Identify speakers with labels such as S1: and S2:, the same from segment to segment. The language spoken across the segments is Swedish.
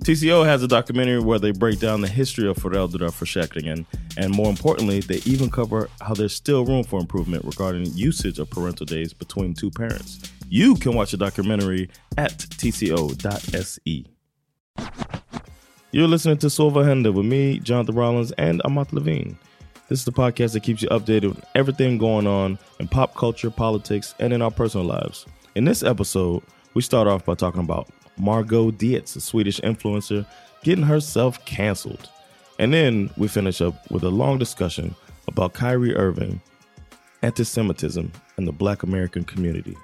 S1: TCO has a documentary where they break down the history of föräldraförsäkringen and more importantly, they even cover how there's still room for improvement regarding usage of parental days between two parents. You can watch the documentary at tco.se. You're listening to Silva Henda with me, Jonathan Rollins, and Amat Levine. This is the podcast that keeps you updated with everything going on in pop culture, politics, and in our personal lives. In this episode, we start off by talking about Margot Dietz, a Swedish influencer, getting herself canceled. And then we finish up with a long discussion about Kyrie Irving, anti Semitism, and the black American community.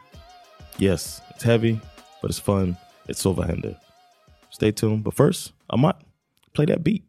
S1: Yes, it's heavy, but it's fun. It's Silva Hender. Stay tuned. But first, Amat, play that beat.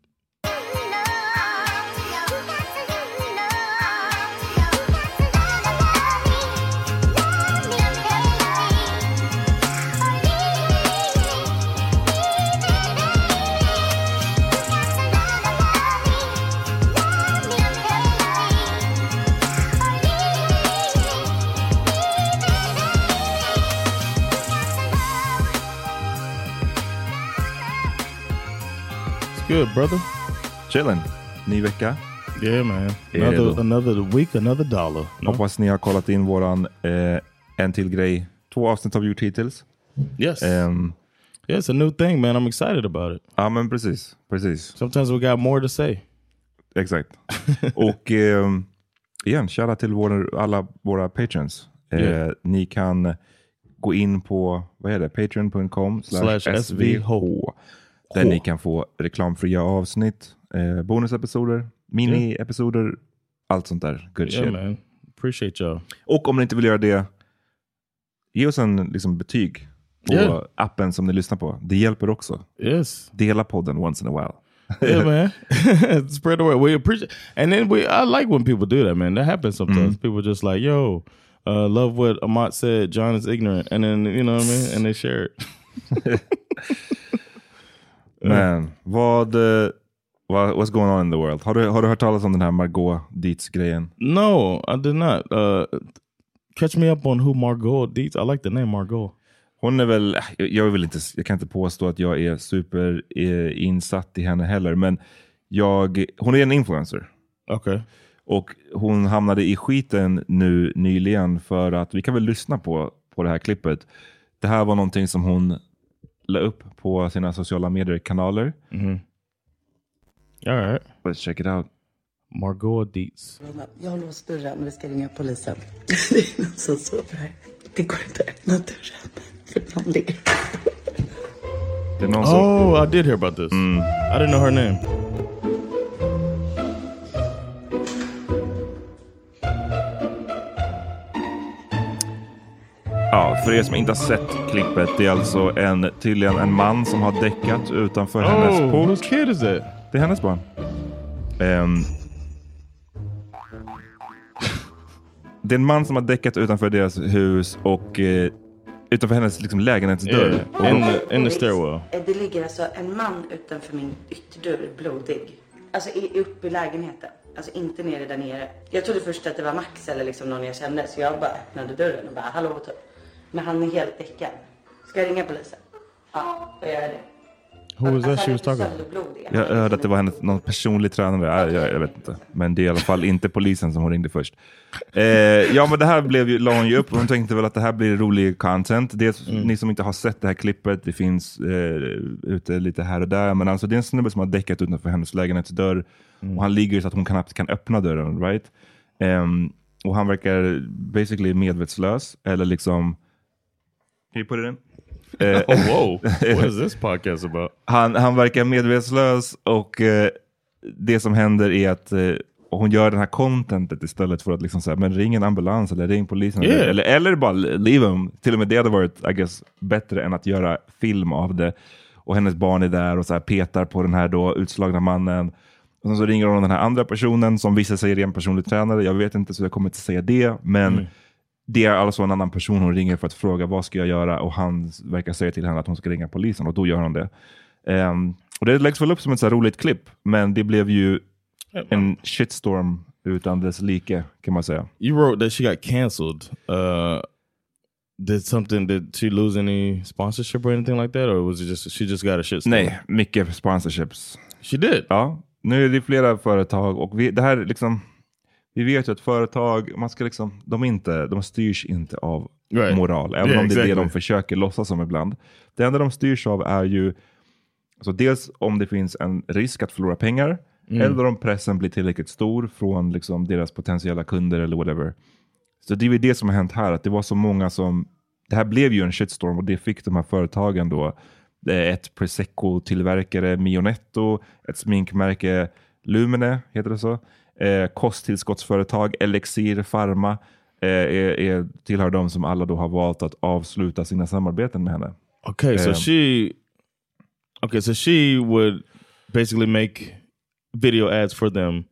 S1: Good, brother.
S2: Chillen. Ny vecka.
S1: Yeah, man. Another, another week, another dollar. No?
S2: Hoppas ni har kollat in våran eh, en till grej. Två avsnitt har vi gjort hittills.
S1: Yes.
S2: Ehm,
S1: yeah, it's a new thing, man. I'm excited about it.
S2: ja, men precis. Precis.
S1: Sometimes we got more to say.
S2: Exakt. Och ehm, igen, kära till våra, alla våra patrons. Eh,
S1: Yeah.
S2: Ni kan gå in på vad är det? patreon.com
S1: Slash
S2: svh. Där
S1: H.
S2: ni kan få reklamfria avsnitt, eh, bonusepisoder, mini-episoder, allt sånt där. Good
S1: Yeah,
S2: shit.
S1: man. Appreciate y'all.
S2: Och om ni inte vill göra det, ge oss en liksom, betyg på
S1: Yeah.
S2: appen som ni lyssnar på. Det hjälper också.
S1: Yes.
S2: Dela podden once in a while.
S1: yeah, man. Spread the word. We appreciate, and then we. I like when people do that, man. That happens sometimes. People just like, yo, uh, love what Amat said. John is ignorant, and then you know what I mean, and they share it.
S2: Men vad, eh, vad, what's going on in the world? Har du, har du hört talas om den här Margot Dietz-grejen?
S1: No, I did not. Uh, catch me up on who Margot Dietz. I like the name Margot.
S2: Hon är väl, jag, vill inte, jag kan inte påstå att jag är super eh, i henne heller, men jag, hon är en influencer.
S1: Okay.
S2: Och hon hamnade i skiten nu nyligen för att, vi kan väl lyssna på, på det här klippet. Det här var någonting som hon la upp på sina sociala medier-kanaler.
S1: Mm-hmm. All right.
S2: Let's check it out.
S1: Margot Dietz.
S3: Jag har låst dörren vi ska ringa polisen. Det är någon som sover här. Det går inte att öppna dörren. För någon ligger
S2: Det är någon som,
S1: Oh, I did hear about this. I didn't know her name.
S2: För er som inte har sett klippet, det är alltså en, tydligen en man som har däckat utanför hennes
S1: Oh,
S2: port.
S1: whose kid is that?
S2: Det är hennes barn. Ehm, det är en man som har däckat utanför deras hus och eh, utanför hennes liksom, lägenhetsdörr.
S1: Yeah, in the in the stairwell.
S3: Det ligger alltså en man utanför min ytterdörr blodig. Alltså i, uppe i lägenheten. Alltså inte nere där nere. Jag trodde först att det var Max eller liksom någon jag kände. Så jag bara öppnade dörren och bara hallå typ. Men han är helt däckad. Ska jag ringa polisen? Ja, då gör jag det.
S1: Who was that
S3: Alltså,
S1: talking?
S2: Jag hörde att det var hennes, någon personlig tränare. Jag, jag, jag vet inte. Men det är i alla fall inte polisen som hon ringde först. Eh, ja, men det här blev ju, la hon ju upp. Hon tänkte väl att det här blir rolig content. Dels ni som inte har sett det här klippet, det finns eh, ute lite här och där. Men alltså det är en snubbe som har däckat utanför hennes lägenhetsdörr. Och han ligger så att hon knappt kan öppna dörren. Right? Ehm, och han verkar basically medvetslös. Eller liksom... Can you put it in? Eh,
S1: Oh, whoa. what is this podcast about?
S2: han, han verkar medvetslös och eh, det som händer är att eh, hon gör den här contentet istället för att liksom säga, men ring en ambulans eller ring polisen.
S1: Yeah.
S2: Eller, eller, eller bara leave him. Till och med det hade varit I guess, bättre än att göra film av det. Och hennes barn är där och så här petar på den här då utslagna mannen. Och sen så ringer hon den här andra personen som visar sig är en personlig tränare. Jag vet inte så jag kommer inte säga det. Men det är alltså en annan person hon ringer för att fråga vad ska jag göra och han verkar säga till henne att hon ska ringa polisen och då gör hon det. Ehm, och det läggs väl upp som ett så roligt klipp, men det blev ju en shitstorm utan dess like kan man säga.
S1: You wrote that she got canceled. Uh, did something? Did she lose any sponsorship or anything like that, or was it just she just got a shit? storm?
S2: Nej, mycket sponsorships.
S1: she did.
S2: Ja, nu är det flera företag och vi, det här liksom, vi vet ju att företag, man ska liksom, de, inte, de styrs inte av
S1: Right.
S2: moral, även
S1: Yeah,
S2: om det är det
S1: exactly.
S2: de försöker låtsas som ibland. Det enda de styrs av är ju, alltså dels om det finns en risk att förlora pengar,
S1: Mm.
S2: eller om pressen blir tillräckligt stor från liksom deras potentiella kunder eller whatever. Så det är väl det som har hänt här, att det var så många som, det här blev ju en shitstorm och det fick de här företagen då, ett prosecco-tillverkare Mionetto, ett sminkmärke Lumene, heter det så? Eh, kosttillskottsföretag Elixir Pharma eh, är, är, tillhör de som alla då har valt att avsluta sina samarbeten med henne.
S1: Okay, so
S2: Um,
S1: she. Okay, so she would basically make video ads for them,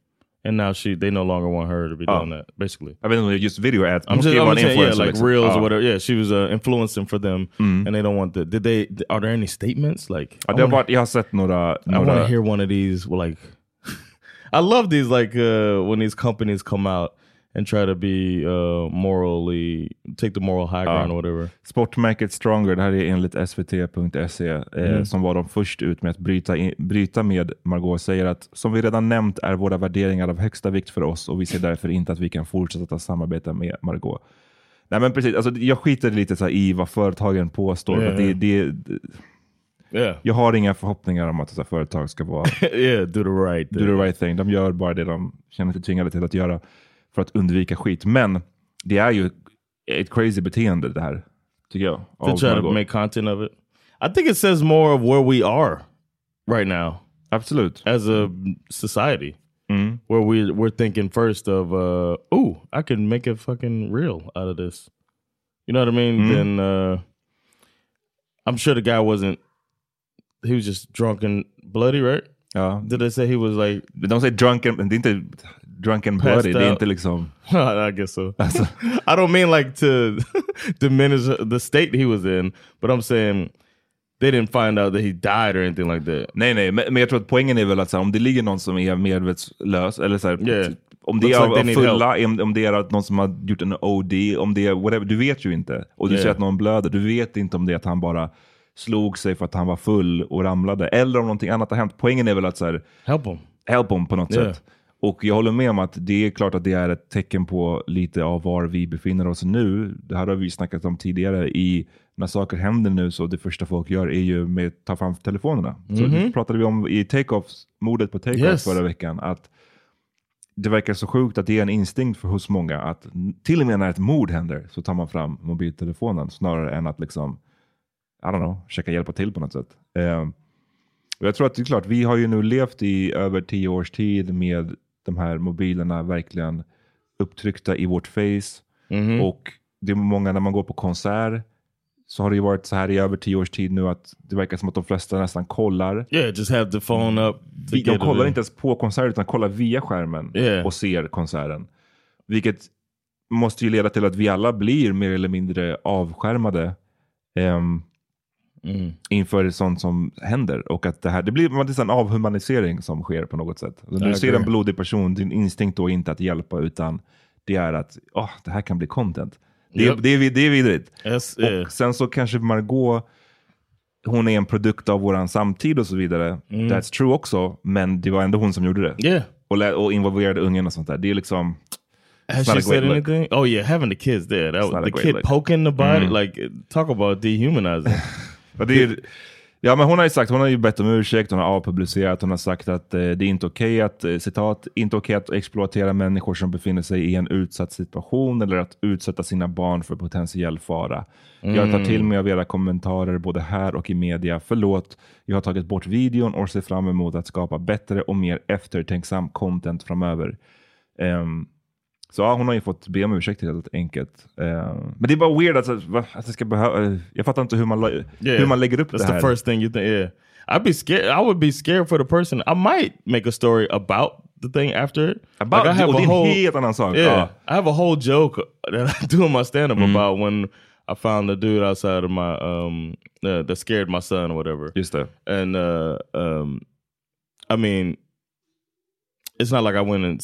S1: and now she they no longer want her to be
S2: Oh.
S1: doing that. Basically,
S2: det är just video ads,
S1: I'm just
S2: ju
S1: I'm
S2: en
S1: saying, yeah, like
S2: liksom.
S1: reels
S2: Ja.
S1: or whatever. Yeah, she was uh, influencing for them,
S2: Mm.
S1: and they don't want the. Did they? Are there any statements like?
S2: Ja,
S1: I
S2: det har varit, jag har sett några...
S1: I want
S2: några
S1: to hear one of these. Like, I love these. Like uh, when these companies come out and try to be uh, morally take the moral high ground or whatever.
S2: Sportmärket Stronger, det här är enligt svt.se, eh,
S1: Mm.
S2: som var de först ut med att bryta, in, bryta med Margot, säger att som vi redan nämnt är våra värderingar av högsta vikt för oss och vi ser därför inte att vi kan fortsätta samarbeta med Margot. Nej men precis, alltså, jag skiter lite så i vad företagen påstår. För att det, det,
S1: Yeah,
S2: jag har inga förhoppningar om att så här, företag ska vara
S1: yeah. Do the right.
S2: do the right thing. De gör bara det de känner sig tvingade till att göra för att undvika skit. Men det är ju ett crazy beteende det här, tycker jag.
S1: to try to make content of it. I think it says more of where we are right now
S2: Absolut.
S1: as a society,
S2: Mm.
S1: where we we're thinking first of, uh, "Oh, I can make it fucking real out of this." You know what I mean?
S2: Mm.
S1: Then uh, I'm sure the guy wasn't. He was just drunk and bloody, right?
S2: Ja.
S1: Did they say he was like
S2: De säger drunken, men det är inte drunken bloody. Det är
S1: out.
S2: inte liksom...
S1: I guess so. I don't mean like to diminish the state he was in, but I'm saying they didn't find out that he died or anything like that.
S2: Nej, nej, men, men jag tror att poängen är väl att så här, om det ligger någon som är medvetslös, eller så här,
S1: Yeah.
S2: om det
S1: Looks
S2: är
S1: like
S2: fulla, om, om det är att någon som har gjort en OD, om det är whatever, du vet ju inte. Och du
S1: Yeah.
S2: ser att någon blöder, du vet inte om det är att han bara slog sig för att han var full och ramlade, eller om någonting annat har hänt. Poängen är väl att så här,
S1: Help him.
S2: help him på något
S1: Yeah.
S2: sätt. Och jag håller med om att det är klart att det är ett tecken på lite av var vi befinner oss nu. Det här har vi snackat om tidigare. I, när saker händer nu så det första folk gör är ju med att ta fram telefonerna. Så det pratade vi om i Takeoffs, mordet på Takeoff
S1: Yes.
S2: förra veckan. Att det verkar så sjukt att det är en instinkt för hos många att till och med när ett mord händer så tar man fram mobiltelefonen snarare än att liksom, I don't know, försöka hjälpa till på något sätt. Eh, och jag tror att det är klart, vi har ju nu levt i över tio års tid med de här mobilerna verkligen upptryckta i vårt face.
S1: Mm-hmm.
S2: Och det är många, när man går på konsert, så har det ju varit så här i över tio års tid nu att det verkar som att de flesta nästan kollar.
S1: Yeah, just have the phone up.
S2: de kollar
S1: in.
S2: inte ens på konserten utan kollar via skärmen
S1: Yeah.
S2: och ser konserten. Vilket måste ju leda till att vi alla blir mer eller mindre avskärmade ehm,
S1: Mm.
S2: inför sånt som händer. Och att det här, det blir det är en avhumanisering som sker på något sätt. När du ser en blodig person, din instinkt då är inte att hjälpa utan det är att åh, det här kan bli content. Det, är-
S1: Yep.
S2: det, är, det är vidrigt.
S1: Yes, yeah.
S2: Och sen så kanske Margot, hon är en produkt av våran samtid och så vidare. That's true också, men det var ändå hon som gjorde det.
S1: Yeah.
S2: Och, och involverade ungen och sånt där. Det är liksom...
S1: Has she said
S2: look.
S1: anything? Oh yeah, having the kids there. That was, the kid
S2: look. Mm.
S1: poking the body. Like talk about dehumanizing.
S2: Är, ja, men hon har ju sagt, hon har ju bett om ursäkt, hon har avpublicerat, hon har sagt att eh, det är inte okej att, eh, citat, inte okej att exploatera människor som befinner sig i en utsatt situation eller att utsätta sina barn för potentiell fara. Jag tar till mig av era kommentarer både här och i media. Förlåt, jag har tagit bort videon och ser fram emot att skapa bättre och mer eftertänksam content framöver. Ehm, så ja, hon har ju fått be om ursäkt helt enkelt. Eh, men det är bara weird att, att det ska behöva... Jag fattar inte hur man,
S1: Yeah.
S2: hur man lägger upp
S1: That's
S2: det här.
S1: the first thing you think. Yeah, I'd be scared. I would be scared for the person. I might make a story about the thing after it.
S2: About,
S1: Like, I have a whole
S2: helt annan sak.
S1: yeah.
S2: Ja.
S1: I have a whole joke that I do in my stand up
S2: Mm.
S1: about when I found the dude outside of my um uh, that scared my son or whatever.
S2: Just det.
S1: and uh um i mean it's not like i went and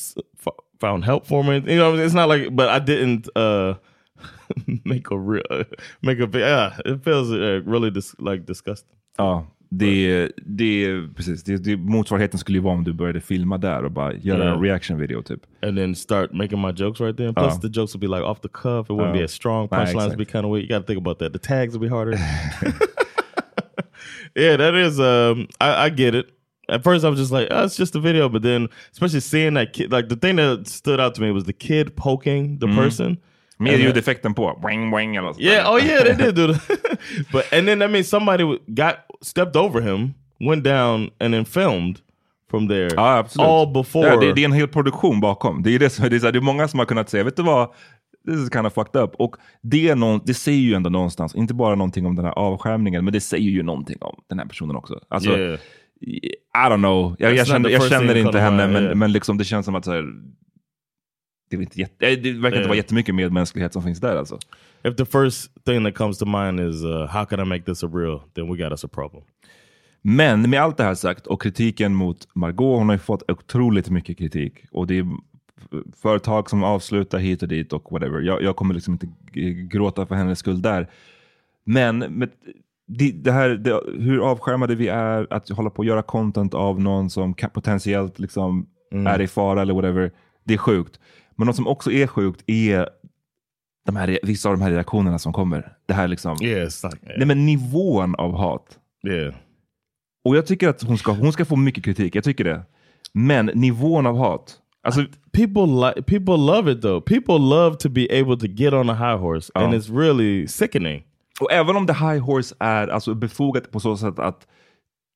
S1: found help for me. You know it's not like but i didn't uh make a real make a yeah it feels uh, really dis- like disgusting.
S2: Ja, det, det, precis. Det, det, motsvarigheten skulle ju vara om du började filma där och bara göra
S1: Yeah.
S2: en reaction video typ.
S1: and then start making my jokes right there plus the jokes would be like off the cuff. It wouldn't be as strong. Punchlines would be kind of weak you gotta think about that. The tags would be harder. Yeah that is um I, I get it at first I was just like, oh, it's just a video, but then especially seeing that kid, like the thing that stood out to me was the kid poking the person.
S2: Med
S1: And,
S2: ljudeffekten på. Boing, boing, eller sånt
S1: Yeah, oh yeah, they did do that. but and then that means somebody got stepped over him, went down, and then filmed from there.
S2: Ja, absolut.
S1: All before.
S2: Ja, det, det är en hel produktion bakom. Det är, det, som, det, är här, det är många som har kunnat säga, vet du vad? This is kind of fucked up. Och det, är någon, det säger ju ändå någonstans, inte bara någonting om den här avskärmningen, men det säger ju någonting om den här personen också. Alltså,
S1: Yeah.
S2: I don't know. Jag, jag känner, jag känner inte henne, men,
S1: yeah.
S2: men liksom, det känns som att så här, det, är inte jätte, det verkar inte
S1: Yeah.
S2: vara jättemycket medmänsklighet som finns där alltså.
S1: If the first thing that comes to mind is uh, how can I make this a real, then we got us a problem.
S2: Men med allt det här sagt och kritiken mot Margot, hon har ju fått otroligt mycket kritik. Och det är företag som avslutar hit och dit och whatever. Jag, jag kommer liksom inte gråta för hennes skull där. Men med, det, det här, det, hur avskärmade vi är att hålla på att göra content av någon som potentiellt liksom är i fara eller whatever. Det är sjukt. Men något som också är sjukt är de här, vissa av de här reaktionerna som kommer. Det här liksom,
S1: like, yeah.
S2: nej men nivån av hat.
S1: yeah.
S2: Och jag tycker att hon ska, hon ska få mycket kritik, jag tycker det. Men nivån av hat. Alltså,
S1: people like people love it though. People love to be able to get on a high horse, and
S2: Ja.
S1: it's really sickening.
S2: Och även om the high horse är alltså befogat på så sätt att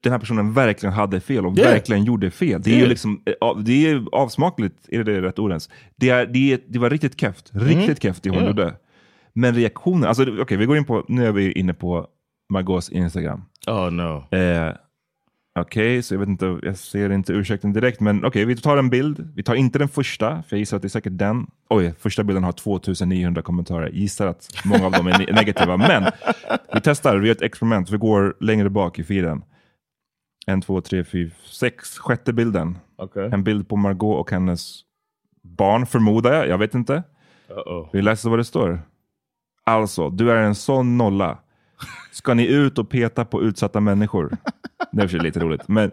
S2: den här personen verkligen hade fel och
S1: Yeah.
S2: verkligen gjorde fel. Det är ju
S1: Yeah.
S2: liksom, eh, det är avsmakligt, är det rätt ord ens? Det, är, det, är, det var riktigt keft, riktigt keft det hon
S1: Yeah.
S2: gjorde. Men reaktionen, alltså okej vi går in på, nu är vi inne på Margaux Instagram.
S1: Oh no.
S2: Eh, Okej, så jag vet inte, jag ser inte ursäkten direkt, men okej, vi tar en bild. Vi tar inte den första, för jag gissar att det är säkert den. Oj, första bilden har 2900 kommentarer. Jag gissar att många av dem är ne- negativa, men vi testar, vi gör ett experiment. Vi går längre bak i feeden. En, två, tre, fyra, sex. Sjätte bilden.
S1: Okay.
S2: En bild på Margot och hennes barn, förmodar jag. Jag vet inte.
S1: Uh-oh.
S2: Vi läser vad det står. Alltså, du är en sån nolla. Ska ni ut och peta på utsatta människor? Det är för sig lite roligt. Men,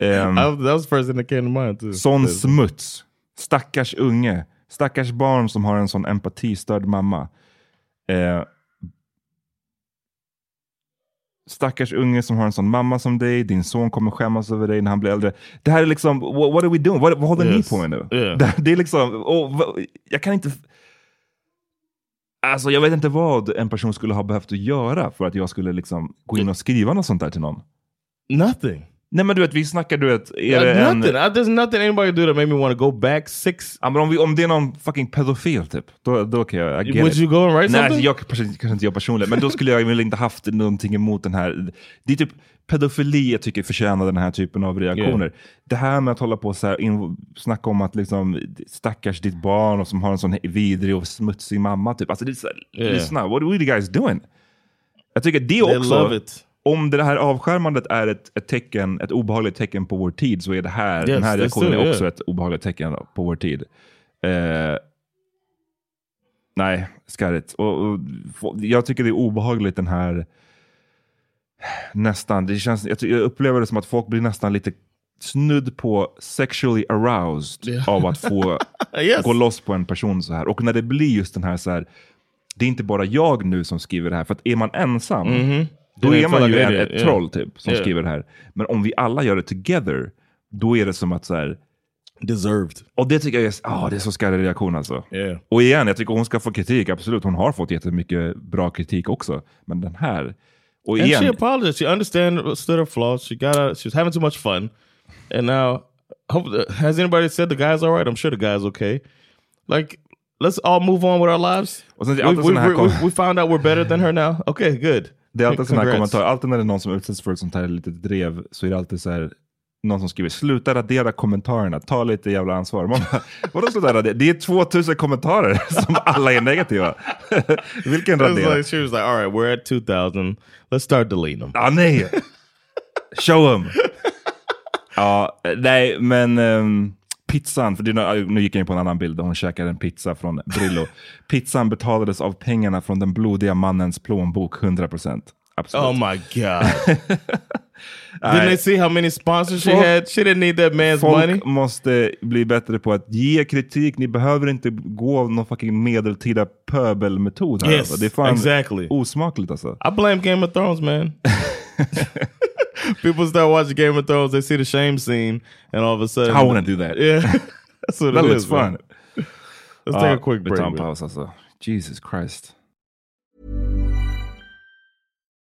S1: was- that was first thing that came to mind too.
S2: sån smuts. Stackars unge. Stackars barn som har en sån empatistörd mamma. Eh, stackars unge som har en sån mamma som dig. Din son kommer skämmas över dig när han blir äldre. Det här är liksom, what, what are we doing? Vad, vad håller
S1: Yes.
S2: ni på med nu?
S1: Yeah.
S2: Det, det är liksom, vad- jag kan inte... Alltså jag vet inte vad en person skulle ha behövt att göra för att jag skulle liksom gå in och skriva något sånt där till någon.
S1: Nothing.
S2: Nej men du vet, vi snackar du vet, är
S1: Yeah,
S2: det en...
S1: nothing. I, there's nothing anybody do that made me want to go back six.
S2: Ja, men om, vi, om det är någon fucking pedofil typ, då, då kan jag... I get
S1: Would
S2: it.
S1: you go and write
S2: Nej,
S1: something?
S2: jag, kanske inte jag personligen, men då skulle jag väl inte haft någonting emot den här... Det är typ pedofili jag tycker förtjänar den här typen av reaktioner. Det här med att hålla på och så här, in, snacka om att liksom, stackars ditt barn och som har en sån vidrig och smutsig mamma. Typ. Alltså, det är så här,
S1: Yeah.
S2: Lyssna, what are you guys doing? Jag tycker det
S1: They
S2: också,
S1: love it.
S2: Om det här avskärmandet är ett, ett tecken, ett obehagligt tecken på vår tid så är det här,
S1: Yes,
S2: den här reaktionen är också
S1: yeah.
S2: ett obehagligt tecken på vår tid. Eh, nej, skarrigt. Och, och, jag tycker det är obehagligt den här, nästan, det känns, jag, jag upplever det som att folk blir nästan lite snudd på sexually aroused
S1: Yeah.
S2: av att få
S1: Yes.
S2: gå loss på en person så här. Och när det blir just den här så här, det är inte bara jag nu som skriver det här, för att är man ensam,
S1: Mhm.
S2: Då är man ju en, ett
S1: yeah.
S2: troll typ, som
S1: Yeah.
S2: skriver det här. Men om vi alla gör det together, då är det som att så här,
S1: Deserved.
S2: och det tycker jag är, ah, det är så skarrig reaktion alltså.
S1: Yeah.
S2: Och igen, jag tycker hon ska få kritik, absolut. Hon har fått jättemycket bra kritik också. Men den här, och
S1: And she
S2: igen,
S1: apologized. She understood her flaws. She got out. She was having too much fun, and now, hope, has anybody said the guy's all right? I'm sure the guy's okay. Like, let's all move on with our lives. We, we, we, we found out we're better than her now. Okay, good.
S2: Det är alltid sådana här kommentarer, alltid när det är någon som utsätts för ett sånt här litet drev så är det alltid så här, någon som skriver sluta radera kommentarerna, ta lite jävla ansvar. Man bara, vadå sluta radera? Det är 2000 kommentarer som alla är negativa. Vilken radera?
S1: like, she was like, all right, we're at 2000. Let's start deleting them.
S2: Ah, nej! Show 'em! ja, nej, men ehm, pizzan, för det, nu gick jag in på en annan bild där hon käkade en pizza från Brillo. Pizzan betalades av pengarna från den blodiga mannens plånbok, 100%. Absolut.
S1: Oh my god! Didn't they see how many sponsors she
S2: Folk-
S1: had? She didn't need that man's
S2: Folk
S1: money.
S2: måste bli bättre på att ge kritik. Ni behöver inte gå av någon fucking medeltida pöbelmetod. Här,
S1: Yes,
S2: alltså. Det är fan
S1: exactly.
S2: osmakligt alltså.
S1: I blame Game of Thrones, man. People start watching Game of Thrones, they see the shame scene, and all of a sudden,
S2: I wanna do that.
S1: Yeah, that's what
S2: That
S1: it
S2: looks
S1: is. man.
S2: fun.
S1: Let's
S2: Ja,
S1: take a uh,
S2: quick
S1: break.
S2: tar en
S1: man.
S2: paus alltså. Jesus Christ.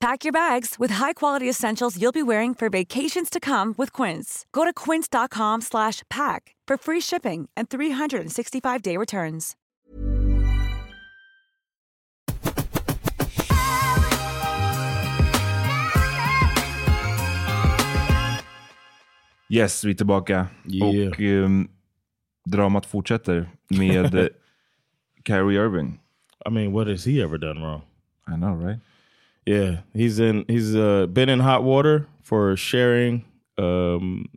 S4: Pack your bags with high-quality essentials you'll be wearing for vacations to come with Quince. Go to quince.com slash pack for free shipping and 365-day returns.
S2: Yes, vi är tillbaka.
S1: Yeah.
S2: Och um, dramat fortsätter med Kyrie Irving.
S1: I mean, what has he ever done wrong?
S2: I know, right?
S1: Yeah, he's in. He's uh, been in hot water for sharing um,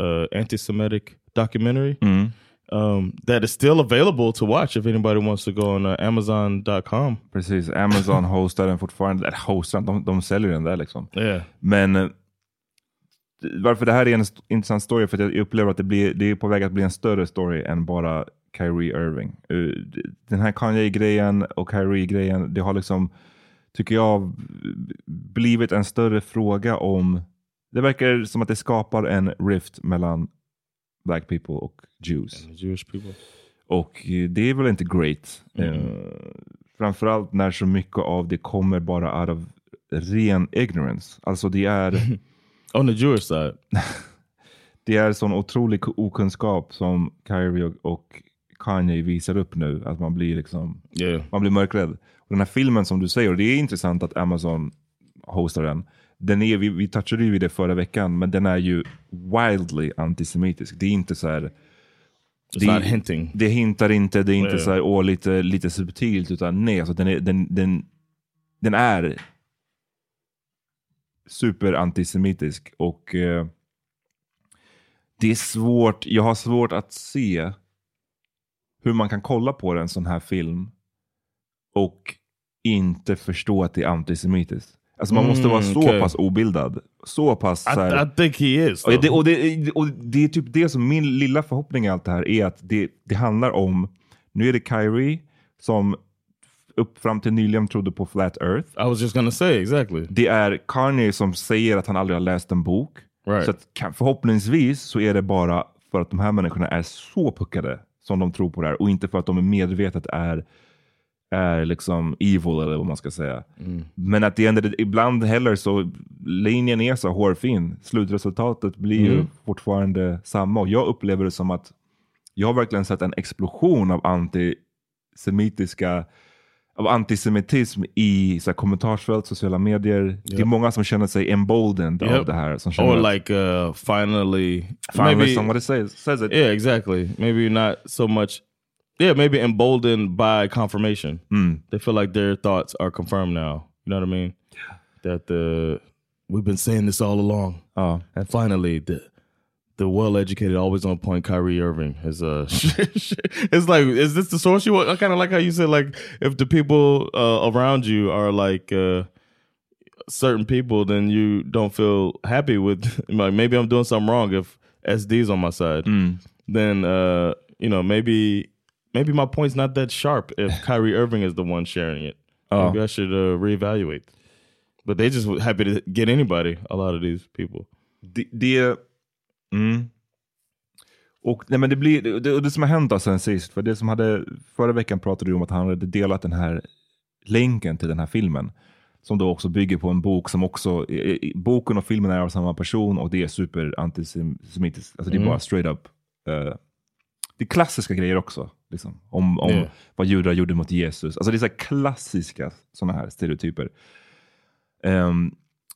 S1: uh, anti-Semitic documentary
S2: Mm.
S1: um, that is still available to watch if anybody wants to go on uh, Amazon.com.
S2: Precis, Amazon hostar den fortfarande. Eller hostar, de, de säljer den där liksom.
S1: Yeah.
S2: Men eh, varför det här är en intressant story, för att jag upplever att det, blir, det är på väg att bli en större story än bara Kyrie Irving. Eh, Den här Kanye-grejen och Kyrie-grejen, det har liksom, tycker jag, blivit en större fråga om, det verkar som att det skapar en rift mellan black people och Jews.
S1: Jewish people.
S2: Och det är väl inte great. Eh, framförallt när så mycket av det kommer bara out of ren ignorance. Alltså det är...
S1: On the Jewish side.
S2: det är sån otrolig okunskap som Kyrie och, och Kanye visar upp nu. Att man blir liksom...
S1: Yeah.
S2: Man blir mörkrädd. Och den här filmen som du säger, och det är intressant att Amazon hostar den. den är, vi, vi touchade ju vid det förra veckan, men den är ju wildly antisemitisk. Det är inte så här...
S1: Hinting.
S2: Det hintar inte, det är inte
S1: Yeah.
S2: så här, åh, lite, lite subtilt, utan nej, alltså den, är, den, den, den är superantisemitisk. Och eh, det är svårt, jag har svårt att se hur man kan kolla på en sån här film och inte förstå att det är antisemitiskt. Alltså man måste vara
S1: Mm,
S2: så
S1: okej.
S2: pass obildad. Så pass...
S1: I-
S2: så här-
S1: I think he is,
S2: Och det, och, det, och det är typ det som min lilla förhoppning i allt det här är att det, det handlar om, nu är det Kyrie som upp fram till nyligen trodde på Flat Earth.
S1: I was just gonna say, exactly.
S2: Det är Kanye som säger att han aldrig har läst en bok.
S1: Right.
S2: Så att, förhoppningsvis så är det bara för att de här människorna är så puckade som de tror på det här och inte för att de är medvetet är, är liksom evil eller vad man ska säga. Men att det ändå, ibland heller så linjen är så hårfin. Slutresultatet blir ju
S1: Mm.
S2: fortfarande samma och jag upplever det som att jag har verkligen sett en explosion av antisemitiska av antisemitism i så här, kommentarsfält, sociala medier. Det är
S1: Yep.
S2: många som känner sig emboldened av
S1: Yep.
S2: det här. Som känner
S1: Or like uh, finally,
S2: Finally somebody says, says it.
S1: Yeah, exactly. Maybe not so much. Yeah, maybe emboldened by confirmation.
S2: Mm.
S1: They feel like their thoughts are confirmed now. You know what I mean? That the we've been saying this all along,
S2: Ja.
S1: and finally the the well-educated, always on point Kyrie Irving is uh, it's like, is this the source you want? I kind of like how you said like if the people uh, around you are like. Uh, certain people, then you don't feel happy with like maybe I'm doing something wrong if SD's on my side. Then uh, you know, maybe maybe my point's not that sharp if Kyrie Irving is the one sharing it.
S2: Oh.
S1: Maybe I should uh, reevaluate. But they just happy to get anybody, a lot of these people.
S2: Det... det mm. Och nej, men det, blir, det, det som har hänt då sen sist, för det som hade, förra veckan pratade du om att han hade delat den här länken till den här filmen. Som då också bygger på en bok som också, boken och filmen är av samma person och det är super antisemitiskt. Alltså det är
S1: Mm.
S2: bara straight up. eh, det är klassiska grejer också. Liksom, om om
S1: Yeah.
S2: vad judar gjorde mot Jesus. Alltså det är så klassiska sådana här stereotyper. Ehm,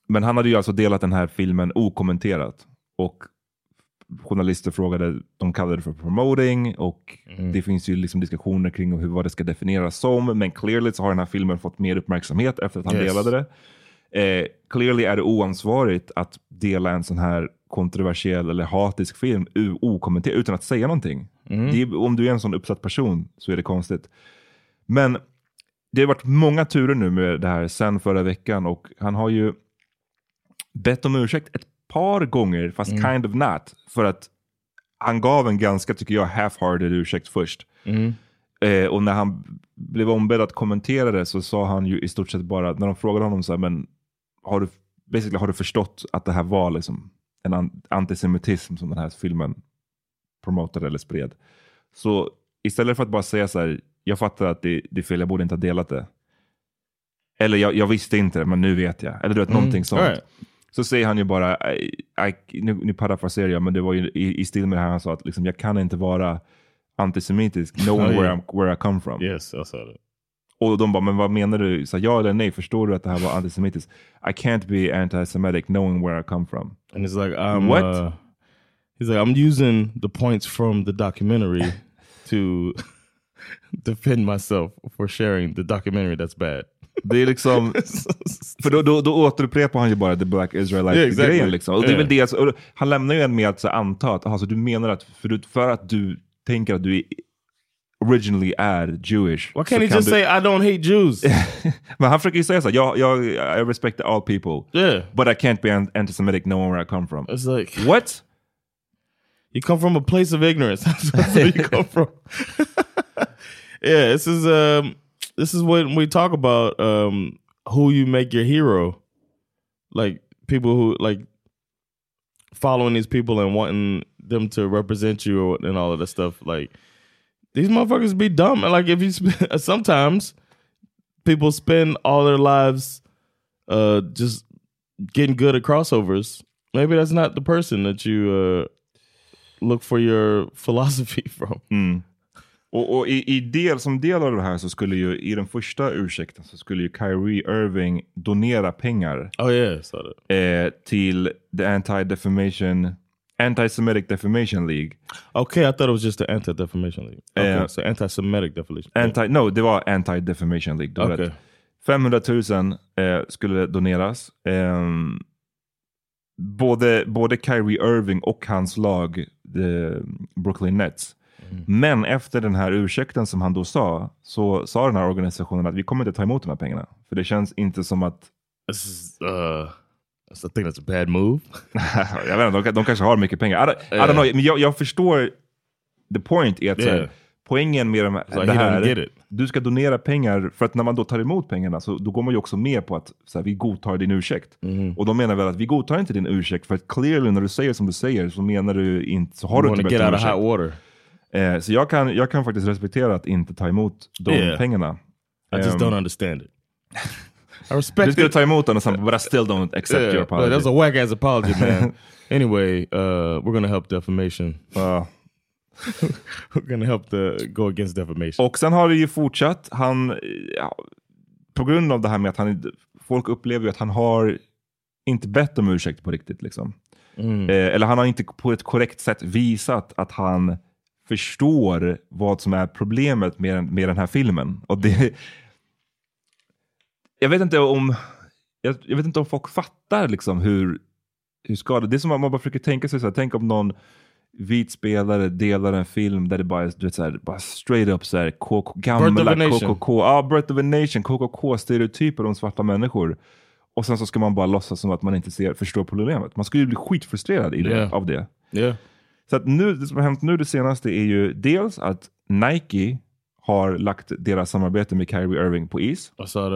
S2: men han hade ju alltså delat den här filmen okommenterat. Och journalister frågade, de kallade det för promoting och det finns ju liksom diskussioner kring hur, vad det ska definieras som. Men clearly så har den här filmen fått mer uppmärksamhet efter att han
S1: Yes.
S2: delade det. Eh, clearly är det oansvarigt att dela en sån här kontroversiell eller hatisk film okommenterad utan att säga någonting. Det är, om du är en sån uppsatt person så är det konstigt. Men det har varit många turer nu med det här sen förra veckan och han har ju bett om ursäkt ett par gånger, fast kind of not. För att han gav en ganska, tycker jag, half-hearted ursäkt först. Eh, och när han blev ombedd att kommentera det så sa han ju i stort sett bara, när de frågade honom så här, men har du, basically, har du förstått att det här var liksom en an- antisemitism som den här filmen promotade eller spred? Så istället för att bara säga så här, jag fattar att det, det är fel, jag borde inte ha delat det. Eller jag, jag visste inte, men nu vet jag. Eller du vet, någonting sånt.
S1: Right.
S2: Så säger han ju bara, I, I, nu, nu parafraserar jag, men det var ju i, i stil med det här han sa att liksom, jag kan inte vara antisemitisk, knowing where, I'm, where I come from.
S1: Yes, I saw that.
S2: Och de bara, men vad menar du? Så ja eller nej, förstår du att det här var antisemitiskt? I can't be anti-semitic knowing where I come from.
S1: And it's like I'm
S2: What?
S1: Uh, He's like, I'm using the points from the documentary to defend myself for sharing the documentary that's bad.
S2: Det är liksom, för då, då, då återupprepar han ju bara the black Israelite
S1: Yeah, exactly.
S2: Liksom. Och det är väl
S1: Yeah.
S2: det, och han lämnar ju en med att så, anta att alltså, du menar att för, för att du tänker att du är, originally är Jewish.
S1: Why can't he just say I don't hate Jews?
S2: Men han försöker säga så jag, jag, I respect all people.
S1: Yeah.
S2: But I can't be an- anti-Semitic knowing where I come from.
S1: It's like
S2: What?
S1: you come from a place of ignorance. That's where you come from. yeah, this is um this is when we talk about um who you make your hero. Like people who like following these people and wanting them to represent you and all of that stuff. Like these motherfuckers be dumb. And like if you sp- sometimes people spend all their lives uh just getting good at crossovers. Maybe that's not the person that you uh look for your philosophy from.
S2: Mm. Och, och i, i del, som del av det här så skulle ju i den första ursäkten så skulle ju Kyrie Irving donera pengar
S1: Oh yeah,
S2: eh, till the Anti-Defamation Anti-Semitic Defamation League.
S1: Okay, I thought it was just the Anti-Defamation League. Okay,
S2: Eh,
S1: so anti-Semitic defamation.
S2: Anti, no, det var Anti-Defamation League. Du rätt. 500 000 eh, skulle doneras. Ehm, både, både Kyrie Irving och hans lag, the Brooklyn Nets.
S1: Mm.
S2: Men efter den här ursäkten som han då sa, så sa den här organisationen att vi kommer inte ta emot de här pengarna. För det känns inte som att...
S1: This is, uh, I think that's a bad move.
S2: jag vet inte, de, de kanske har mycket pengar. I don't, I don't know, men jag, jag förstår the point är att så här,
S1: Yeah.
S2: poängen med de,
S1: like
S2: det här, du ska donera pengar, för att när man då tar emot pengarna så då går man ju också med på att så här, vi godtar din ursäkt.
S1: Mm-hmm.
S2: Och de menar väl att vi godtar inte din ursäkt, för att clearly när du säger som du säger så menar du inte, så har
S1: You
S2: du inte
S1: of
S2: ursäkt.
S1: water.
S2: Eh, så jag kan, jag kan faktiskt respektera att inte ta emot de
S1: Yeah.
S2: pengarna.
S1: I just
S2: Ehm,
S1: don't understand it. I
S2: Du
S1: respect
S2: skulle
S1: it.
S2: ta emot den och sen, but I still don't accept
S1: Yeah,
S2: your apology.
S1: that's a whack ass apology, man. anyway, uh, we're gonna help defamation.
S2: Ja.
S1: we're gonna help the go against defamation.
S2: Och sen har det ju fortsatt. Han, ja, på grund av det här med att han, folk upplever ju att han har inte bett om ursäkt på riktigt. Liksom.
S1: Mm.
S2: Eh, eller han har inte på ett korrekt sätt visat att han förstår vad som är problemet med, med den här filmen. Och det, jag vet inte om jag, jag vet inte om folk fattar liksom hur, hur skadligt... Det är som att man bara försöker tänka sig så här, tänk om någon vit spelare delar en film där det bara är du vet, så här, bara straight up så här, KK, gamla. KKK, ja, Birth of a Nation, KKK-stereotyper om svarta människor. Och sen så ska man bara låtsas som att man inte ser, förstår problemet. Man skulle ju bli skitfrustrerad i det,
S1: Yeah.
S2: av det.
S1: Yeah.
S2: Så att nu, det som har hänt nu det senaste är ju dels att Nike har lagt deras samarbete med Kyrie Irving på is.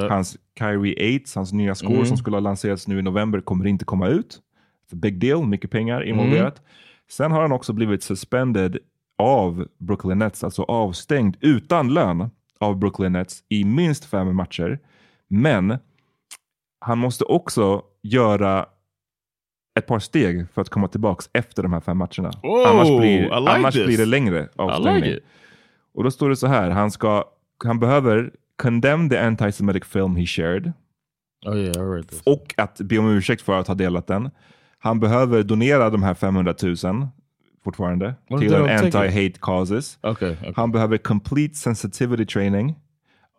S2: Hans Kyrie 8, hans nya skor
S1: Mm.
S2: som skulle ha lanserats nu i november kommer inte komma ut. Big deal, mycket pengar involverat. Sen har han också blivit suspended av Brooklyn Nets, alltså avstängd utan lön av Brooklyn Nets i minst fem matcher. Men han måste också göra ett par steg för att komma tillbaka efter de här fem matcherna.
S1: Oh,
S2: annars blir,
S1: like
S2: annars
S1: this.
S2: blir det längre avstängning.
S1: like.
S2: Och då står det så här, han, ska, han behöver condemn the anti-Semitic film he shared
S1: Oh yeah, I read this.
S2: och att be om ursäkt för att ha delat den. Han behöver donera de här 500 000 fortfarande
S1: Well,
S2: till en anti-hate causes.
S1: Okay, okay.
S2: Han behöver complete sensitivity training,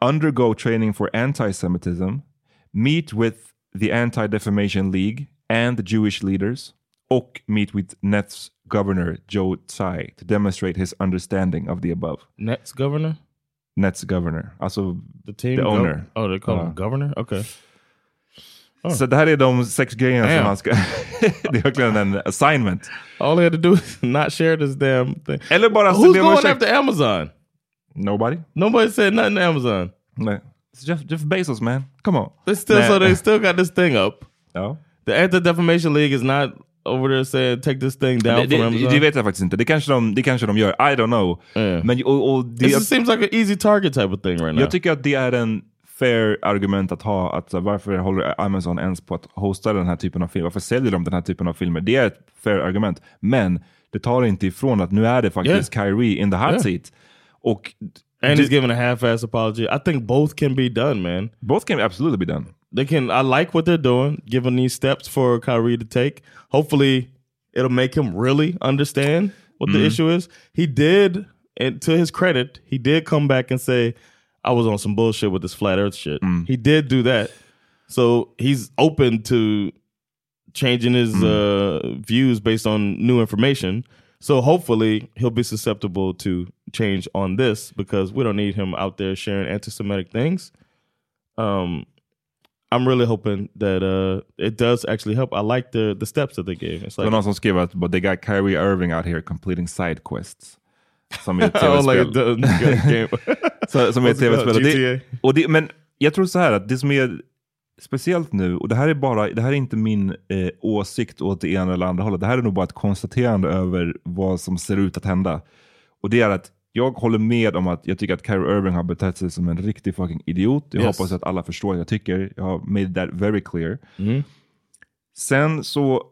S2: undergo training for anti-Semitism, meet with the Anti-Defamation League and the Jewish leaders och meet with Nets governor Joe Tsai to demonstrate his understanding of the above.
S1: Nets governor?
S2: Nets governor, alltså
S1: The team
S2: the owner.
S1: Oh, they call
S2: Ja.
S1: him uh-huh. governor? Okay. Oh.
S2: Så det här är de sex grejerna
S1: Damn.
S2: som han ska... det är verkligen en assignment.
S1: All he had to do is not share this damn thing.
S2: Eller bara
S1: Who's going
S2: ursäkt.
S1: after Amazon?
S2: Nobody.
S1: Nobody said nothing to Amazon.
S2: Nej. It's Jeff, Jeff Bezos man, come on.
S1: They still so they still got this thing up.
S2: Ja. Oh.
S1: The Anti Defamation League is not over there saying take this thing down
S2: Det,
S1: from
S2: det,
S1: Amazon.
S2: det vet jag faktiskt inte. Det kanske de, det kanske de gör. I don't know. Men, och, och det,
S1: just seems like an easy target type of thing right now.
S2: jag tycker att det är en fair argument att ha. Att, så, varför håller Amazon ens på att hosta den här typen av filmer? Varför säljer de den här typen av filmer? Det är ett fair argument. Men det tar inte ifrån att nu är det faktiskt Kyrie in the hot
S1: Yeah.
S2: seat. Och
S1: and he's giving a half-ass apology. I think both can be done, man.
S2: Both can absolutely be done.
S1: They can. I like what they're doing, giving these steps for Kyrie to take. Hopefully, it'll make him really understand what the
S2: Mhm.
S1: issue is. He did, and to his credit, he did come back and say, "I was on some bullshit with this flat Earth shit." He did do that, so he's open to changing his uh, views based on new information. So hopefully he'll be susceptible to change on this because we don't need him out there sharing anti-Semitic things. Um, I'm really hoping that uh, it does actually help. I like the the steps that they gave. It's
S2: Det var
S1: like
S2: någon som skrev att but they got Kyrie Irving out here completing side quests. Som i ett
S1: like
S2: tv-spel. som i ett tv-spel. Och det, men jag tror så här att det som är speciellt nu, och det här är bara, det här är inte min eh, åsikt åt det ena eller andra hållet. Det här är nog bara ett konstaterande över vad som ser ut att hända. Och det är att jag håller med om att jag tycker att Kyrie Irving har betett sig som en riktig fucking idiot. Jag
S1: Yes.
S2: hoppas att alla förstår vad jag tycker. Jag har made that very clear.
S1: Mm.
S2: Sen så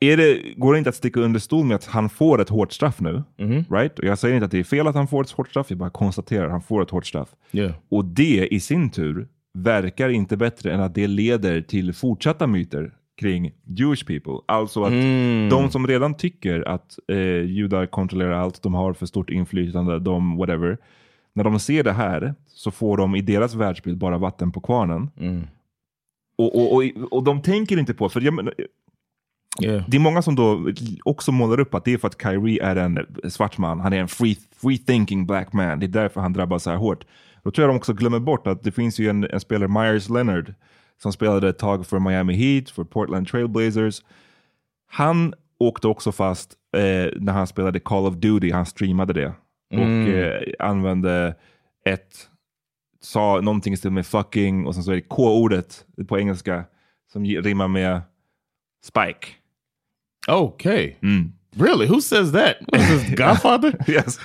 S2: det, går det inte att sticka under stol med att han får ett hårt straff nu.
S1: Mm-hmm.
S2: Right? Och jag säger inte att det är fel att han får ett hårt straff, jag bara konstaterar att han får ett hårt straff.
S1: Yeah.
S2: Och det i sin tur verkar inte bättre än att det leder till fortsatta myter kring Jewish people. Alltså att
S1: Mm.
S2: de som redan tycker att eh, judar kontrollerar allt, de har för stort inflytande, de whatever. När de ser det här så får de i deras världsbild bara vatten på kvarnen.
S1: Mm.
S2: Och, och, och, och de tänker inte på, för jag, menar,
S1: Yeah.
S2: det är många som då också målar upp att det är för att Kyrie är en svart man, han är en free, free thinking black man, det är därför han drabbas så här hårt. Då tror jag de också glömmer bort att det finns ju en, en spelare, Myers Leonard, som spelade ett tag för Miami Heat, för Portland Trailblazers. Han åkte också fast eh, när han spelade Call of Duty, han streamade det.
S1: Mm.
S2: Och eh, använde ett, sa någonting i stil med fucking och sen så är det K-ordet på engelska som rimmar med Spike.
S1: Okay.
S2: Mm.
S1: Really? Who says that? Godfather?
S2: yes.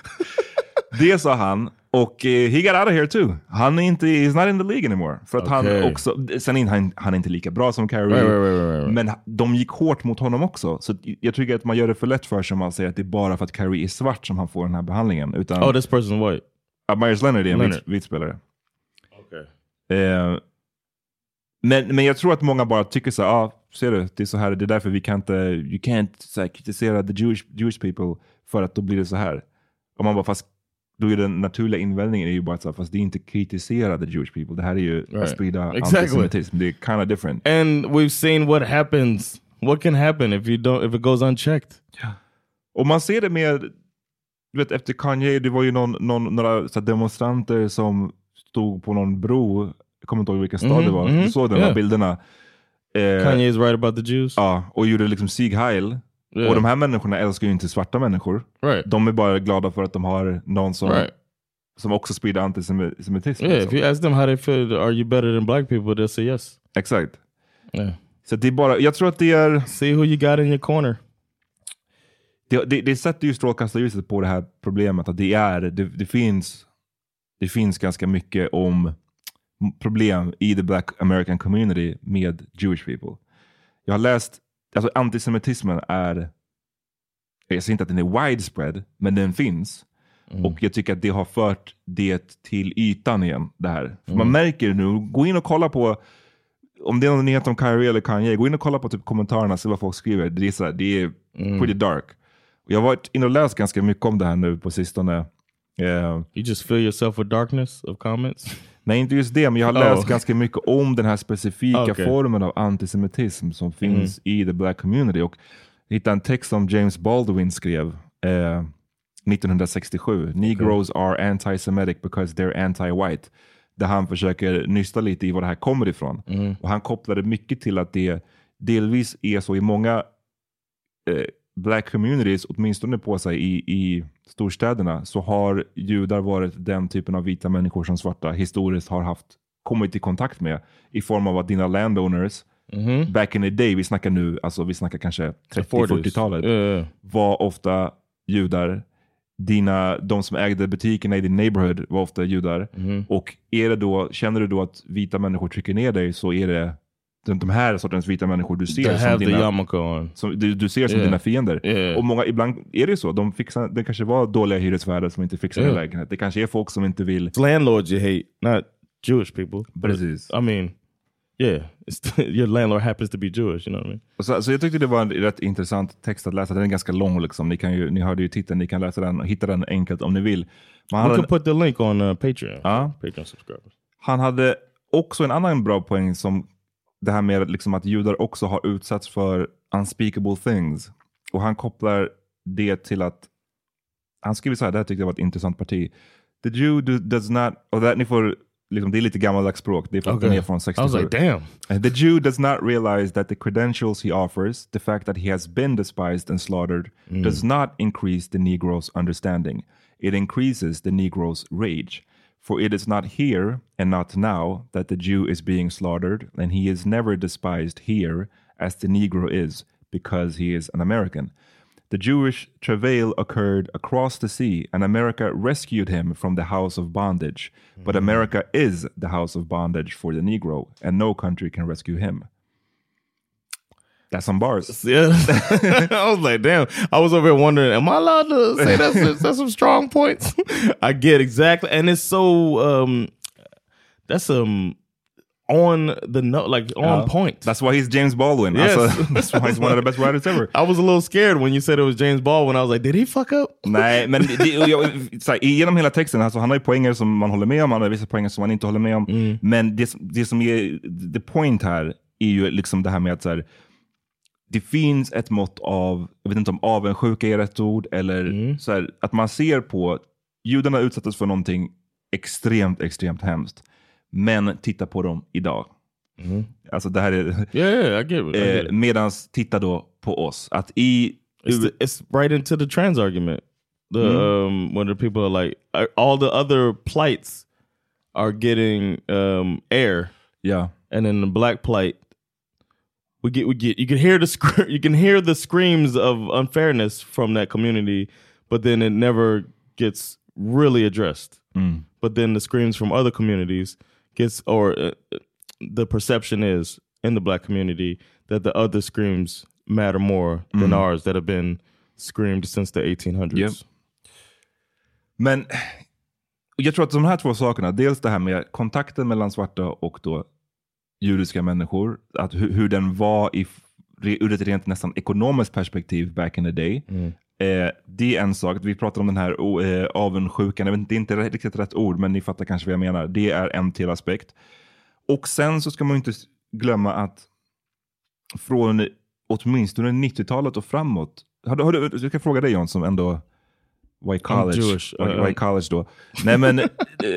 S2: Det sa han. Och eh, he got out of here too. Han är inte, he's not in the league anymore. För att
S1: Okay.
S2: han också, sen är han, han är inte lika bra som Kyrie.
S1: Right, right, right.
S2: Men de gick hårt mot honom också. Så jag tycker att man gör det för lätt för sig om man säger att det är bara för att Kyrie är svart som han får den här behandlingen. Utan,
S1: Oh, this person's white.
S2: Ja, Myers Leonard är en
S1: Leonard.
S2: vit, vit spelare.
S1: Okay.
S2: Eh, men, men jag tror att många bara tycker så här, ah, ser du, det är så här, det är därför vi kan inte, you can't så här, kritisera the Jewish, Jewish people för att då blir det så här. Och man bara, fast då är den naturliga invändningen är ju bara fast det är inte kritisera the Jewish people, det här är ju
S1: Right.
S2: att sprida
S1: Exactly.
S2: antisemitism, det är kind of different.
S1: And we've seen what happens. What can happen if you don't if it goes unchecked?
S2: Och man ser det med, du vet efter Kanye, det var ju någon, någon, några demonstranter som stod på någon bro, jag kommer inte ihåg vilken stad
S1: Mhm,
S2: det var,
S1: mhm,
S2: du såg de här
S1: yeah.
S2: bilderna. Eh,
S1: Kanye is right about the Jews.
S2: Ja, och gjorde liksom Sieg Heil.
S1: Yeah.
S2: Och de här människorna älskar ju inte svarta människor.
S1: Right.
S2: De är bara glada för att de har någon som,
S1: Right.
S2: som också sprider antisemitism.
S1: Yeah,
S2: liksom.
S1: if you ask them how they feel, are you better than black people? They'll say yes.
S2: Exakt.
S1: Yeah.
S2: Så det är bara, jag tror att det är...
S1: See who you got in your corner.
S2: Det, det, det sätter ju strålkastarljuset på det här problemet att det är, det, det finns det finns ganska mycket om problem i the black American community med Jewish people. Jag har läst, alltså antisemitismen är, jag säger inte att den är widespread, men den finns. Och jag tycker att det har fört det till ytan igen. Det här. För Man märker nu, gå in och kolla på, om det är någon nyhet om Kyrie eller Kanye, gå in och kolla på typ kommentarerna, se vad folk skriver. Det är, så här, det är pretty dark. Jag har varit inne och läst ganska mycket om det här nu på sistone. Eh,
S1: You just fill yourself with darkness of comments.
S2: Nej, inte just det, men jag har
S1: Oh.
S2: läst ganska mycket om den här specifika
S1: Okej.
S2: formen av antisemitism som finns i the black community. Och jag hittade en text som James Baldwin skrev eh, 1967. Negroes are anti-semitic because they're anti-white. Där han försöker nysta lite i var det här kommer ifrån. Och han kopplade mycket till att det delvis är så i många eh, black communities, åtminstone på sig i, i storstäderna, så har judar varit den typen av vita människor som svarta historiskt har haft kommit i kontakt med i form av att dina landowners back in the day, vi snackar nu, alltså vi snackar kanske 30-40-talet,
S1: Yeah.
S2: var ofta judar. Dina, de som ägde butikerna i din neighborhood var ofta judar. Och är det då, känner du då att vita människor trycker ner dig så är det de, de här sortens vita människor du ser som dina, som, du, du ser som
S1: Yeah.
S2: dina fiender.
S1: Yeah.
S2: Och många, ibland är det så. De fixar, det kanske var dåliga hyresvärdar som inte fixade
S1: Yeah.
S2: en lägenhet. Det kanske är folk som inte vill...
S1: It's landlords you hate, not Jewish people. But,
S2: Precis.
S1: I mean, Yeah, your landlord happens to be Jewish, you know what I mean?
S2: Så, så jag tyckte det var en rätt intressant text att läsa. Den är ganska lång. Liksom. Ni, kan ju, ni hörde ju titeln, ni kan läsa den och hitta den enkelt om ni vill. Men han
S1: We can put the link on uh, Patreon.
S2: Ja.
S1: Patreon subscribers.
S2: Han hade också en annan bra poäng som det här med liksom att judar också har utsatts för unspeakable things. Och han kopplar det till att, han skriver så här, det här tyckte jag var ett intressant parti. The Jew do, does not, och det, här, ni får, liksom, det är lite gammaldags språk, det är för
S1: Okay.
S2: den är från
S1: I
S2: 67.
S1: was like, damn.
S2: The Jew does not realize that the credentials he offers, the fact that he has been despised and slaughtered,
S1: Mm.
S2: does not increase the Negro's understanding. It increases the Negro's rage. For it is not here and not now that the Jew is being slaughtered, and he is never despised here as the Negro is, because he is an American. The Jewish travail occurred across the sea, and America rescued him from the house of bondage. But mm. America is the house of bondage for the Negro, and no country can rescue him. That's some bars.
S1: Yeah, I was like, damn. I was over here wondering, am I allowed to say that's, that's some strong points? I get exactly, and it's so um, that's um on the note, like on
S2: Yeah.
S1: point.
S2: That's why he's James Baldwin.
S1: Yes.
S2: Alltså, that's why he's one of the best writers ever.
S1: I was a little scared when you said it was James Baldwin. I was like, did he fuck up?
S2: Nej, men det, så här, genom hela texten, alltså, han har ju poänger som man håller med om, han har vissa poänger som man inte håller med om. Men det, det som är the point här är ju liksom det här med att så här, det finns ett mått av, jag vet inte om avundsjuka är rätt ord, eller så här, att man ser på, judarna utsattes för någonting extremt, extremt hemskt. Men titta på dem idag. Alltså det här är...
S1: Yeah, yeah,
S2: Eh, medans titta då på oss. Att i...
S1: It's, the, it's right into the trans argument. The
S2: Mm.
S1: um, when the people are like, uh, all the other plights are getting um, air.
S2: Yeah.
S1: and then the black plight we get we get you can hear the scr- you can hear the screams of unfairness from that community but then it never gets really addressed
S2: Mm.
S1: but then the screams from other communities gets or uh, the perception is in the black community that the other screams matter more than
S2: Mm.
S1: ours that have been screamed since the 1800s
S2: Yep. Men jag tror att de här två sakerna, dels det här med kontakten mellan svarta och då judiska människor, att hur, hur den var i, ur ett rent nästan ekonomiskt perspektiv back in the day. Eh, det är en sak. Vi pratar om den här eh, avundsjukan, jag vet, inte- det är inte riktigt rätt ord, men ni fattar kanske vad jag menar. Det är en till aspekt. Och sen så ska man ju inte glömma att från åtminstone 90-talet och framåt, har du, har du, jag ska fråga dig John som ändå i college.
S1: Jewish. Uh,
S2: i college då. Nej men eh,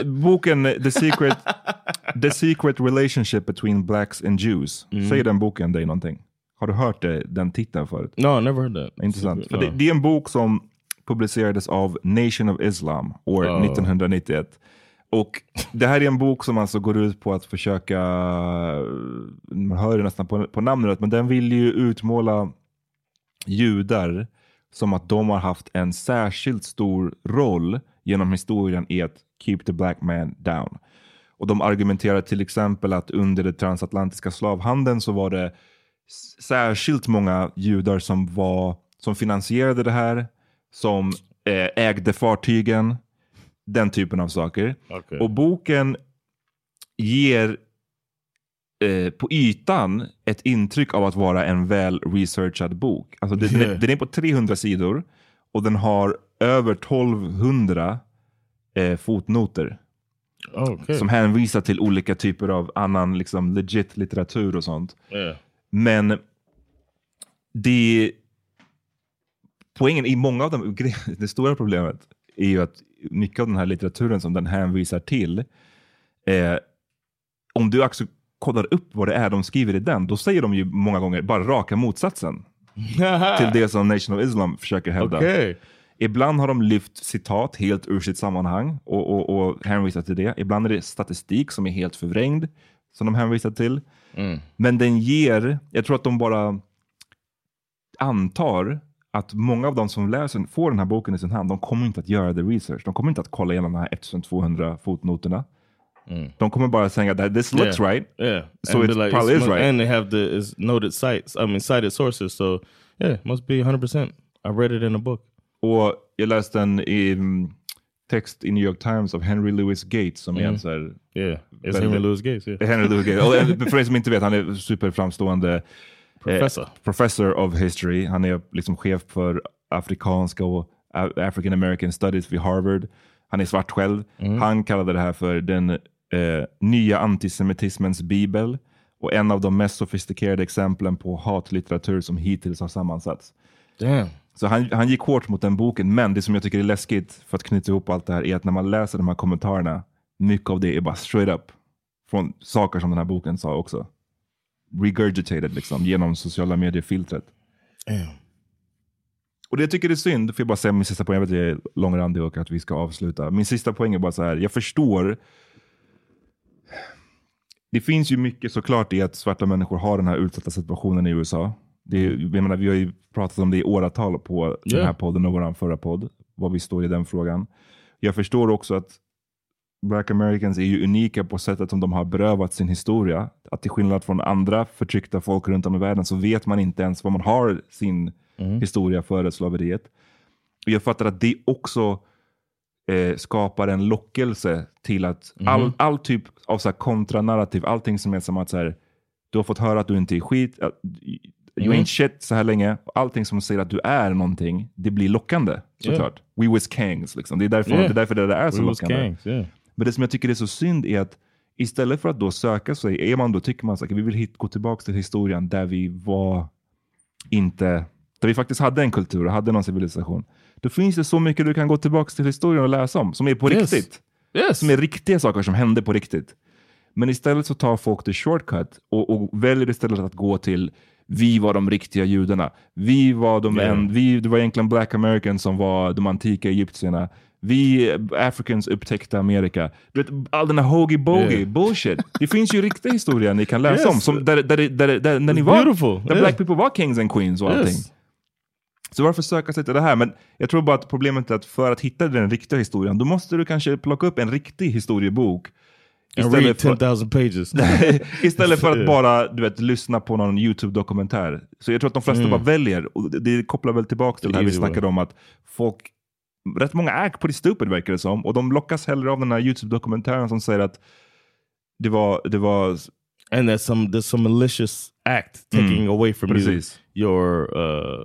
S2: boken The Secret, The Secret Relationship Between Blacks and Jews.
S1: Mm.
S2: Säger den boken dig någonting? Har du hört det, den titeln förut?
S1: no never heard that
S2: Intressant.
S1: Secret,
S2: För
S1: no.
S2: det, det är en bok som publicerades av Nation of Islam år
S1: Oh.
S2: 1991. Och det här är en bok som alltså går ut på att försöka, man hör det nästan på, på namnet, men den vill ju utmåla judar som att de har haft en särskilt stor roll genom historien i att keep the black man down. Och de argumenterar till exempel att under den transatlantiska slavhandeln så var det särskilt många judar som, var, som finansierade det här, som eh, ägde fartygen, den typen av saker.
S1: Okay.
S2: Och boken ger eh, på ytan ett intryck av att vara en väl researchad bok. Alltså den,
S1: Yeah.
S2: den, den är på 300 sidor och den har över 1200 eh, fotnoter.
S1: okay.
S2: Som hänvisar till olika typer av annan liksom, legit litteratur och sånt.
S1: yeah
S2: Men det poängen i många av de det stora problemet är ju att mycket av den här litteraturen som den hänvisar till, eh, om du också kollar upp vad det är de skriver i den, då säger de ju många gånger bara raka motsatsen till det som Nation of Islam försöker hävda.
S1: okay
S2: Ibland har de lyft citat helt ur sitt sammanhang och, och, och hänvisat till det. Ibland är det statistik som är helt förvrängd som de hänvisar till. Men den ger, jag tror att de bara antar att många av de som läser, får den här boken i sin hand, de kommer inte att göra the research. De kommer inte att kolla igenom de här 1200 fotnoterna. De kommer bara säga att this looks
S1: Yeah.
S2: right.
S1: Yeah.
S2: So it
S1: like,
S2: probably is right.
S1: And they have the is noted sites. I mean cited sources. So yeah, must be 100%. I read it in a book.
S2: Och jag läste en i, mm, text i New York Times av Henry Louis Gates som är en
S1: Mm.
S2: så här...
S1: Yeah, it's Henry Louis Gates. Yeah.
S2: Henry Louis Gates. Och, eh, för er som inte vet, han är superframstående
S1: Professor.
S2: Eh, professor of history. Han är liksom chef för afrikanska och African American studies vid Harvard. Han är svart själv.
S1: Mm.
S2: Han kallade det här för den eh, nya antisemitismens bibel och en av de mest sofistikerade exemplen på hatlitteratur som hittills har sammansatts.
S1: Damn.
S2: Så han, han gick hårt mot den boken, men det som jag tycker är läskigt för att knyta ihop allt det här är att när man läser de här kommentarerna, mycket av det är bara straight up från saker som den här boken sa också. Regurgitated liksom, genom sociala medier-filtret. Och det jag tycker är synd, får jag bara säga min sista poäng, jag vet att jag är långrandig och att vi ska avsluta. Min sista poäng är bara så här, jag förstår det finns ju mycket såklart i att svarta människor har den här utsatta situationen i USA. Det är, jag menar, vi har ju pratat om det i åratal på den
S1: Yeah.
S2: här podden och vår förra podd, vad vi står i den frågan. Jag förstår också att Black Americans är ju unika på sättet som de har berövat sin historia. Att till skillnad från andra förtryckta folk runt om i världen så vet man inte ens vad man har sin historia före slaveriet. Jag fattar att det också eh, skapar en lockelse till att all, all typ av så här kontranarrativ, allting som är som att så här, du har fått höra att du inte är skit, att you
S1: Mm.
S2: ain't shit så här länge. Allting som säger att du är någonting, det blir lockande såklart. We was kangs, liksom. det, är därför,
S1: Yeah.
S2: det är därför det där är så
S1: We
S2: lockande.
S1: gangs, yeah.
S2: Men det som jag tycker är så synd är att istället för att då söka sig, är man då, tycker man att vi vill hit, gå tillbaka till historien där vi var inte, där vi faktiskt hade en kultur och hade någon civilisation. Då finns det så mycket du kan gå tillbaka till historien och läsa om, som är på
S1: Yes.
S2: riktigt.
S1: Yes.
S2: Som är riktiga saker som hände på riktigt. Men istället så tar folk the shortcut och, och väljer istället att gå till vi var de riktiga judarna. Vi var de
S1: Yeah.
S2: en, vi, det var egentligen black americans som var de antika egyptierna. Vi africans upptäckte Amerika. All den här hoagie bogie
S1: Yeah.
S2: bullshit. Det finns ju riktiga historier ni kan läsa
S1: Yes.
S2: om. Som, där, där, där, där, där, ni var,
S1: beautiful.
S2: där
S1: Yeah.
S2: black people var kings and queens och allting.
S1: Yes.
S2: Så varför söka sig till det här? Men jag tror bara att problemet är att för att hitta den riktiga historien, då måste du kanske plocka upp en riktig historiebok.
S1: Read 10,000 pages.
S2: istället för att bara du vet, lyssna på någon YouTube-dokumentär. Så jag tror att de flesta
S1: Mm.
S2: bara väljer, och det, kopplar väl tillbaka till det här vi snackade om, att folk, rätt många är pretty stupid verkar det som, och de lockas hellre av den här YouTube-dokumentären som säger att det var, det var
S1: And there's some there's some malicious act taking
S2: Mm.
S1: away from
S2: Precis.
S1: you your uh,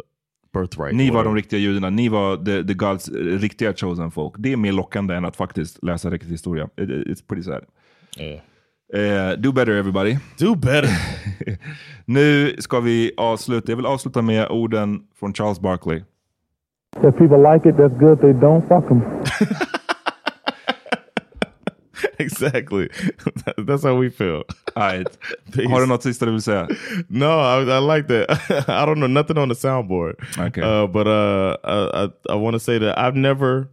S1: birthright.
S2: Ni var de riktiga judarna, ni var the, the gods eh, riktiga chosen folk. Det är mer lockande än att faktiskt läsa riktig historia. It, it's pretty sad.
S1: Yeah.
S2: Eh, do better everybody.
S1: Do better.
S2: nu ska vi avsluta. Jag vill avsluta med orden från Charles Barkley.
S5: If people like it, that's good. They don't fuck them.
S1: exactly. That's how we feel.
S2: Right. Har du något sista du vill säga?
S1: No, I, I like that. I don't know nothing on the soundboard.
S2: Okay.
S1: Uh, but uh, I, I, I want to say that I've never,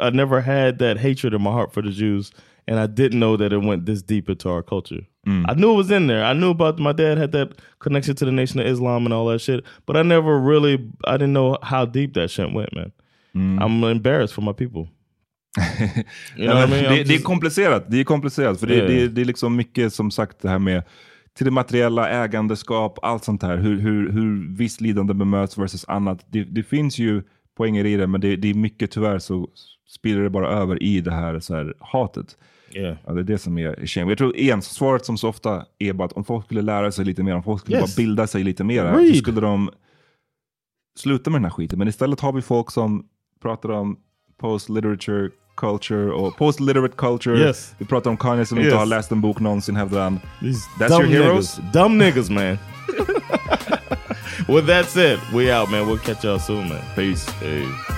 S1: I never had that hatred in my heart for the Jews, and I didn't know that it went this deep into our culture. I knew it was in there. I knew about my dad had that connection to the Nation of Islam and all that shit, but I never really, I didn't know how deep that shit went, man. I'm embarrassed for my people.
S2: Ja, det, det är komplicerat. Det är komplicerat. För det,
S1: Yeah.
S2: det, det är liksom mycket som sagt det här med till det materiella, ägandeskap, allt sånt här. Hur, hur, hur visst lidande bemöts versus annat. Det, det finns ju poänger i det, men det, det är mycket tyvärr så spiller det bara över i det här, så här hatet.
S1: Yeah.
S2: Ja, det är det som är shame. Jag tror igen, svaret som så ofta är bara att om folk skulle lära sig lite mer, om folk skulle
S1: Yes.
S2: bara bilda sig lite mer,
S1: Read.
S2: så skulle de sluta med den här skiten. Men istället har vi folk som pratar om post-literature culture och post-literate culture.
S1: Yes.
S2: Vi pratar om Kanye som inte
S1: Yes.
S2: har läst en bok någonsin, hävdar han. That's your heroes?
S1: Niggas. Dumb niggas, man. With that said, we out, man. We'll catch y'all soon, man.
S2: Peace.
S1: Peace.